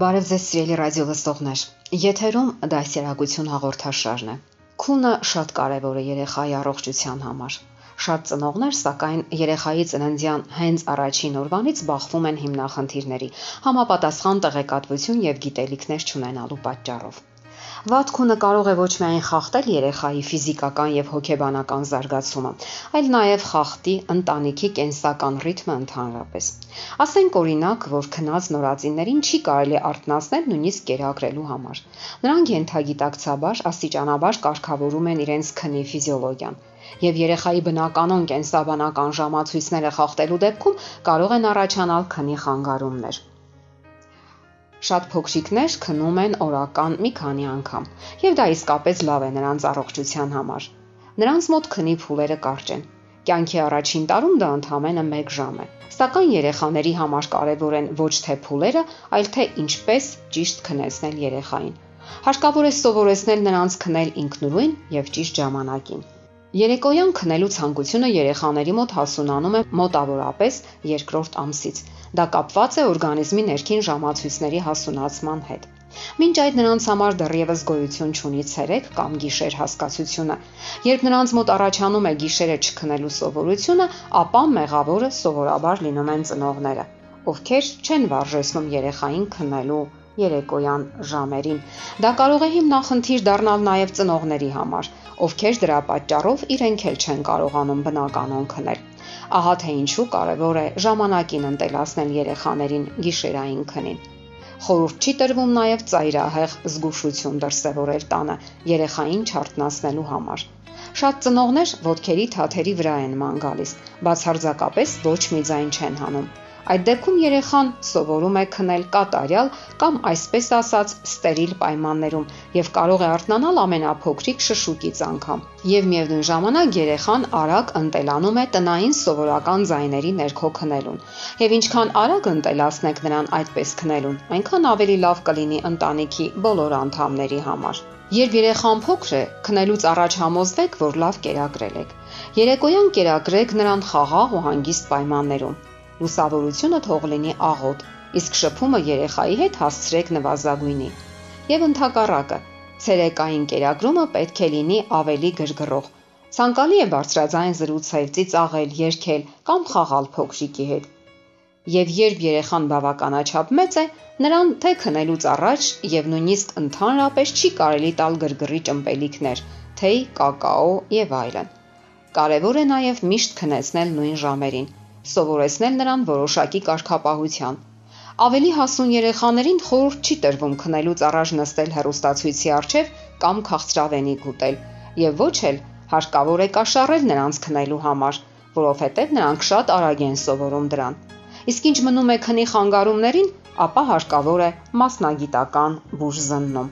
Բարև ձեզ սիրելի ռադիո լսողներ։ Եթերում դասերակցություն հաղորդաշարն է։ Քունը շատ կարևոր է երեխայի առողջության համար։ Շատ ծնողներ, սակայն երեխայի ծննդյան հենց առաջին օրվանից բախվում են հիմնախնդիրների, համապատասխան տեղեկատվություն եւ գիտելիքներ չունենալու պատճառով։ Վատքունը կարող է ոչ միայն խախտել երեխայի ֆիզիկական եւ հոգեբանական զարգացումը, այլ նաեւ խախտի ընտանիքի կենսական ռիթմը ընդհանրապես։ Ասենք օրինակ, որ քնած նորածիններին չի կարելի արթնացնել նույնիսկ կերակրելու համար։ Նրանք ենթագիտակցաբար աստիճանաբար կարգավորում են իրենց քնի ֆիզիոլոգիան եւ երեխայի բնականon կենսաբանական ժամացույցները խախտելու դեպքում կարող են առաջանալ քնի խանգարումներ։ Շատ փոքրիկներ քնում են օրական մի քանի անգամ, եւ դա իսկապես լավ է նրանց առողջության համար։ Նրանց մոտ քնի փուլերը կարճ են։ Կյանքի առաջին տարում դա ընդամենը 1 ժամ է։ Սակայն երեխաների համար կարևոր են ոչ թե փուլերը, այլ թե ինչպես ճիշտ քնեցնել երեխային։ Հարկավոր է սովորեցնել նրանց քնել ինքնուրույն եւ ճիշտ ժամանակին։ Երեկոյան քնելու ցանկությունը երեխաների մոտ հասունանում է մոտավորապես երկրորդ ամսից։ Դա կապված է օրգանիզմի ներքին ժամացույցների հասունացման հետ։ Մինչ այդ նրանց համար դեռևս գոյություն չունի ցերեկ կամ գիշեր հասկացությունը։ Երբ նրանց մոտ առաջանում է գիշերը չքնելու սովորությունը, ապա մեղավորը սովորաբար լինում են ծնողները, ովքեր չեն վարժեցնում երեխային քնելու երեկոյան ժամերին։ Դա կարող է հիմնախնդիր դառնալ նաև ծնողների համար, ովքեր դրա պատճառով իրենք էլ չեն կարողանում բնականon քնել։ Ահա թե ինչու կարևոր է ժամանակին ընտելացնել երեխաներին գիշերային քնին։ Խորհուրդ չի տրվում նաև ծայրահեղ զգուշություն դրսևորել տանը երեխային չարտնասնելու համար։ Շատ ծնողներ ոդքերի թաթերի վրա են ման գալիս, բացարձակապես ոչ մի ձայն չեն հանում Այդ դեպքում երեխան սովորում է քնել կատարյալ կամ այսպես ասած ստերիլ պայմաններում եւ կարող է արթնանալ ամենափոքրիկ շշուկից անգամ։ Եվ միևնույն ժամանակ երեխան արագ ընտելանում է տնային սովորական ձայների ներքո քնելուն։ Եվ ինչքան արագ ընտելացնեք նրան այդպես քնելուն, այնքան ավելի լավ կլինի ընտանիքի բոլոր անդամների համար։ Երբ երեխան փոքր է, քնելուց առաջ համոզվեք, որ լավ կերակրել եք։ Երեկոյան կերակրեք նրան խաղաղ ու հանգիստ պայմաններում լուսավորությունը թող լինի աղոտ, իսկ շփումը երեխայի հետ հասցրեք նվազագույնի։ Եվ ընդհակառակը, ցերեկային կերակրումը պետք է լինի ավելի գրգռող։ Ցանկալի է բարձրաձայն զրուցել, ծիծաղել, երգել կամ խաղալ փոքրիկի հետ։ Եվ երբ երեխան բավականաչափ մեծ է, նրան թե քնելուց առաջ եւ նույնիսկ ընդհանրապես չի կարելի տալ գրգռի ճմպելիքներ, թեյ, կակաո եւ այլն։ Կարևոր է նաեւ միշտ քնեցնել նույն ժամերին սովորեցնել նրան որոշակի կարգապահության։ Ավելի հասուն երեխաներին խորհուրդ չի տրվում քնելուց առաջ նստել հեռուստացույցի առջև կամ քաղցրավենիք ուտել, եւ ոչ էլ հարկավոր է կաշառել նրանց քնելու համար, որովհետեւ նրանք շատ արագ են սովորում դրան։ Իսկ ինչ մնում է քնի խանգարումներին, ապա հարկավոր է մասնագիտական բուժզննում։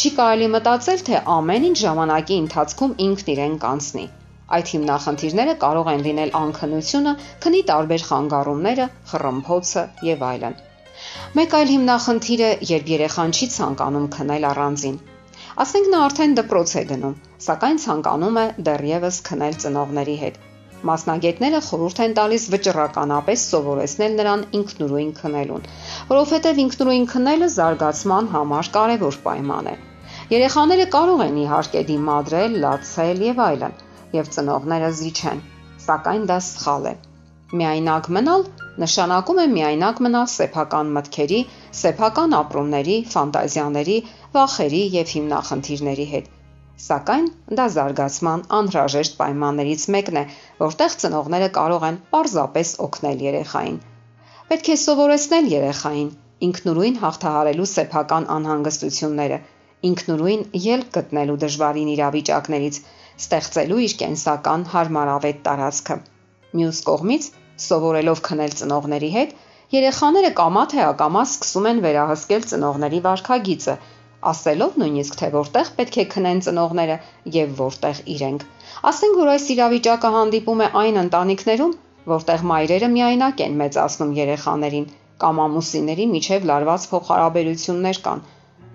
Չի կարելի մտածել, թե ամեն ինչ ժամանակի ընթացքում ինքն իրեն կանցնի։ Այդ հիմնախնդիրները կարող են լինել անքնությունը, քնի տարբեր խանգարումները, խռմփոցը եւ այլն։ Մեկ այլ հիմնախնդիր է, երբ երեխան չի ցանկանում քնել առանձին։ Ասենք նա արդեն դպրոց է գնում, սակայն ցանկանում է դեռևս քնել ծնողների հետ։ Մասնագետները խորհուրդ են տալիս վճռականապես սովորեցնել նրան ինքնուրույն քնելուն, որովհետև ինքնուրույն քնելը զարգացման համար կարևոր պայման է։ Երեխաները կարող են իհարկե դիմադրել, լացել եւ այլն, եւ ծնողները զիջեն, սակայն դա սխալ է։ Միայնակ մնալ նշանակում է միայնակ մնալ սեփական մտքերի, սեփական ապրումների, ֆանտազիաների, վախերի եւ հիմնախնդիրների հետ։ Սակայն դա զարգացման անհրաժեշտ պայմաններից մեկն է, որտեղ ծնողները կարող են պարզապես օգնել երեխային։ Պետք է սովորեցնել երեխային ինքնուրույն հաղթահարելու սեփական անհանգստությունները, ինքնուրույն ելք գտնելու դժվարին իրավիճակներից, ստեղծելու իր կենսական հարմարավետ տարածքը։ Մյուս կողմից, սովորելով քնել ծնողների հետ, երեխաները կամա թե ակամա սկսում են վերահսկել ծնողների վարքագիծը, ասելով նույնիսկ թե որտեղ պետք է քնեն ծնողները եւ որտեղ իրենք։ Ասենք որ այս իրավիճակը հանդիպում է այն ընտանիքներում, որտեղ մայրերը միայնակ են մեծացնում երեխաներին կամ ամուսինների միջև լարված փոխհարաբերություններ կան։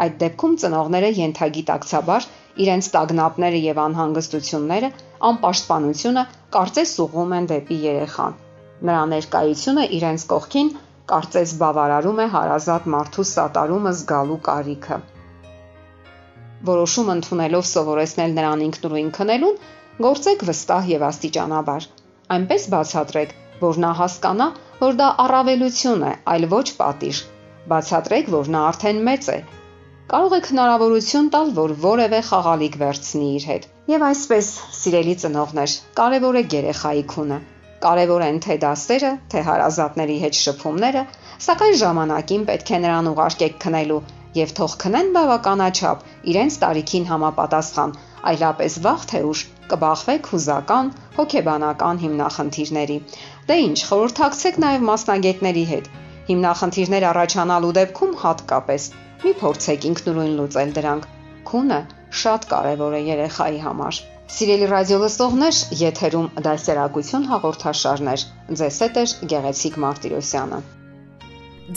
Այդ դեպքում ծնողները յենթագիտակցաբար իրենց տագնապները եւ անհանգստությունները, անպաշտպանությունը կարծես ուղղում են դեպի երեխան։ Նրա ներկայությունը իրենց կողքին կարծես բավարարում է հարազատ մարդու սատարումը զգալու կարիքը որոշում ընդունելով սովորեցնել նրան ինքնուրույն քնելուն, գործեք վստահ եւ աստիճանաբար։ Այնպես բացատրեք, որ նա հասկանա, որ դա առավելություն է, այլ ոչ պատիժ։ Բացատրեք, որ նա արդեն մեծ է։ Կարող եք հնարավորություն տալ, որ որևէ խաղալիք վերցնի իր հետ։ Եվ այսպես, սիրելի ծնողներ, կարևոր է երեխայի քունը։ Կարևոր են թե դասերը, թե հարազատների հետ շփումները, սակայն ժամանակին պետք է նրան ուղարկեք քնելու եւ թող քնեն բավականաչափ իրենց տարիքին համապատասխան, այլապես վաղ թե ուշ կբախվեք հուզական, հոգեբանական հիմնախնդիրների։ Դե ինչ, խորհրդակցեք նաեւ մասնագետների հետ։ Հիմնախնդիրներ առաջանալու դեպքում հատկապես մի փորձեք ինքնուրույն լուծել դրանք։ Քունը շատ կարևոր է երեխայի համար։ Սիրելի ռադիո լսողներ, եթերում դասերակցություն հաղորդաշարներ։ Ձեզ հետ է Գեղեցիկ Մարտիրոսյանը։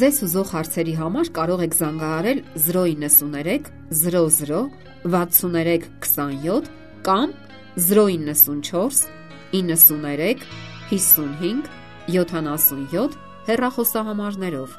Ձեզ ուզող հարցերի համար կարող եք զանգահարել 093 00 63 27 կամ 094 93 55 77 հեռախոսահամարներով։